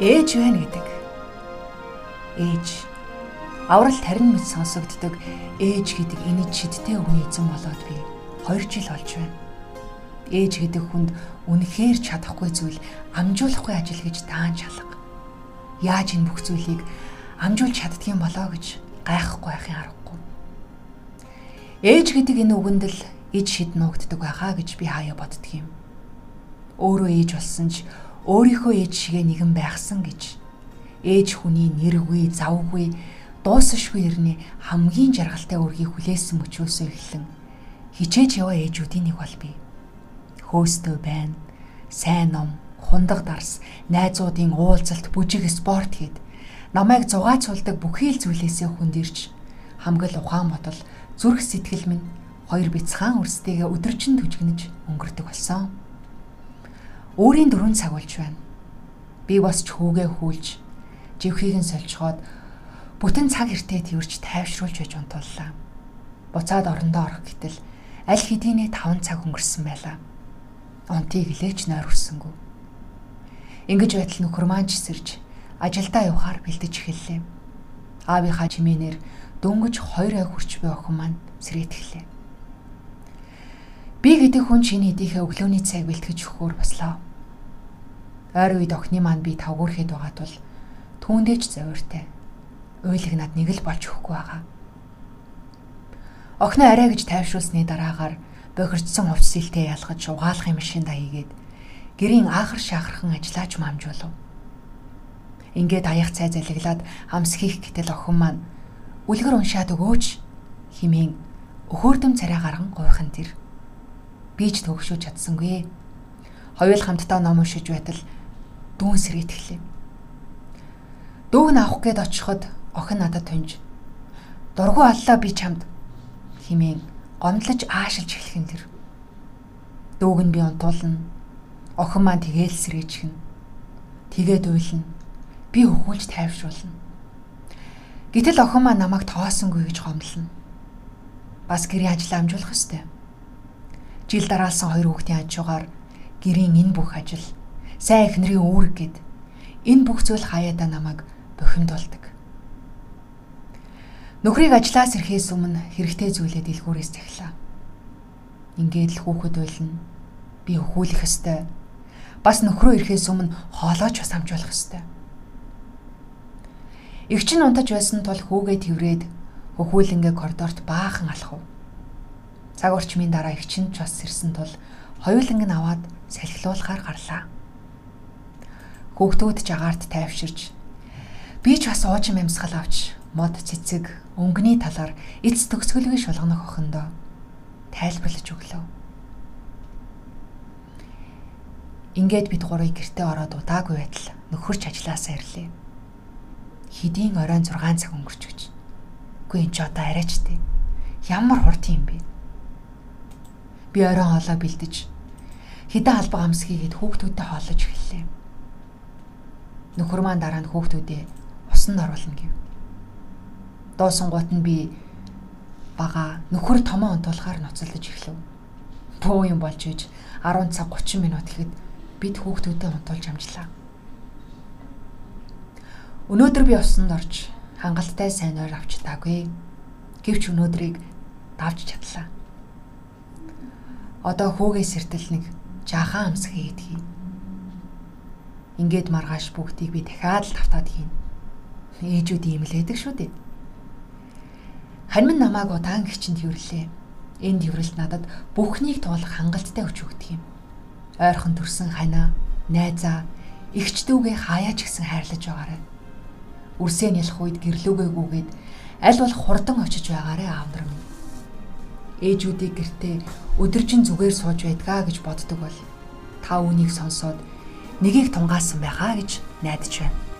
ээж байна гэдэг. Ээж аврал тарин мэт сонсогддог ээж гэдэг энэ чидтэй үний эзэн болоод би 2 жил болж байна. Ээж гэдэг хүнд үнэхээр чадахгүй зүйл амжуулахгүй ажил гэж даан чалга. Яаж энэ бүх зүйлийг амжуулж чаддгийм болоо гэж гайхгүй байхын аргагүй. Ээж гэдэг энэ үгэнд л иж шид нуугддаг байхаа гэж би хаяа боддгийм. Өөрөө ээж болсон ч өөрийнхөө ээж шигэ нэгэн байхсан гэж ээж хүний нэргүй, завгүй дуусашгүй ирнэ хамгийн жаргалтай үргийг хүлээсэн мөчөөсөө эхлэн хичээж яваа ээжүүдийн нэг бол би. Хөөстөө байна. Сайн ном, хундаг дарс, найзуудын уулзалт, бүжиг спорт хийд намайг зугаацуулдаг бүхий л зүйлээсээ хүндэрч хамгал ухаан бодол зүрх сэтгэл минь хоёр бяцхан өрсдийгээ өдөржин түжигнэж өнгөрдөг болсон. Өөрийн дөрөв цаг болж байна. Би бас ч хүүгээ хүлж живхийг нь сольчхоод Бүтэн цаг эртээ тэрж тайвшруулж байж унтууллаа. Буцаад орондоо орох гэтэл аль хэдийнэ 5 цаг өнгөрсөн байлаа. Унтыг лээч нойр өрсөнгөө. Ингэж байтал нөхөр маань чисэрж ажилдаа явахаар бэлдэж эхэллээ. Аавынхаа чимээнээр дөнгөж 2 ай хүрч буй охин маань сэргийт эхлэв. Би гэдэг хүн чиний хэдийнхээ өглөөний цаг бэлтгэж өгөхөөр бослоо. Ойр үед охины маань би тавгуурхэд байгаа тул түүндээч завиртай уйлыг над нэг л болж өгөхгүй байгаа. Охноо арай гэж тайвшруулсны дараагаар бохирдсон хувц сэлтэй ялгаж угаалгын машин даягээд гэрийн аахар шахархан ажиллаач мамжуулав. Ингээд аяг цай залглаад хамс хийх гэтэл охин маань үлгэр уншаад өгөөч химэн өхөөрдөм царай гарган гуйхан тэр. Би ч төгшөөж чадсангүй. Хоёул хамтдаа ном уншиж байтал дүүн сэргийтгэлээ. Дүүг нь авах гээд очиход охин надад тунж дургу аллаа би чамд химэн гомдлож аашилж эхлэх тэр. Дүүг нь би унтуулна. Охин маань тэгээл сэрээжхэн. Тэгээд уйлна. Би өхүүлж тайвшруулна. Гэтэл охин маань намайг тоосонгүй гэж гомдлно. Бас гэрийн ажил амжуулах ёстой. Жил дараалсан хоёр хүүхдийн хажуугаар гэрийн энэ бүх ажил сайн эхнэрийн үүрэг гэд энэ бүх зүйл хаяада намайг бухимдуулдаг. Нөхрийг ажлаас ирэхээс өмнө хэрэгтэй зүйлээ дэлгүүрээс захилаа. Ингээд л хүүхэд байлна. Би өхүүлэх ёстой. Бас нөхрөө ирэхээс өмнө хоолойч бас хамжуулах ёстой. Игч нь унтаж байсан тул хүүгээ тэрврээд хөхүүлэнгээ коридорт баахан алхав. Цаг орчмын дараа игч нь ч бас ирсэн тул хоёуланг нь аваад салхилуулахаар гарлаа. Хүүхдүүд жагаарт тайвширч би ч бас уужим амьсгал авч мод цэцэг өнгөний талаар эц төгсгөлгүй шулганах охиндоо тайлбарлаж өглөө. Ингээд бид гурыг гэртээ ороод удаагүй байтал нөхөрч ажилласаа ирлээ. Хэдийн оройн 6 цаг өнгөрч гэж. Үгүй энэ ч одоо арайчтэй. Ямар хурд юм бэ? Би оройн хоолоо бэлдэж хідэн албаг амс хийгээд хүүхдүүдтэй хоолож эхэллээ. Нөхөр маань дараа нь хүүхдүүдээ усанд оруулна гэв доосонгууд нь би бага нөхөр томоо онтуулахаар ноцолдож эхлэв. Бөө юм болж иж 10 цаг 30 минут гэхэд бид хүүхдүүдэд онтуулж амжлаа. Өнөөдөр би усанд орж хангалттай сайн ойр авч таагүй. Гэвч өнөөдрийг давж чадлаа. Одоо хүүгээс сэртэл нэг жаахан амсах хийдгий. Ингээд маргааш бүгдийг би дахиад л тавтаад хийн. Ээжүүд ийм л байдаг шүү дээ. Харин намааг удаан гिचэнд хэвэрлээ. Энэ хэврэлт надад бүхнийг туулах хангалттай өч өгдөг юм. Ойрхон төрсэн ханаа, найзаа, эгч дүүгээ хаяач гисэн хайрлаж байгаарай. Үрсээ нялх үед гэрлүүгээ гүгээд аль болох хурдан очиж байгаарай аавдар минь. Ээжүүдийг гэртээ өдөржин зүгээр сууж байдгаа гэж боддог бол та үүнийг сонсоод нэгийг тунгаасан байхаа гэж найдаж байна.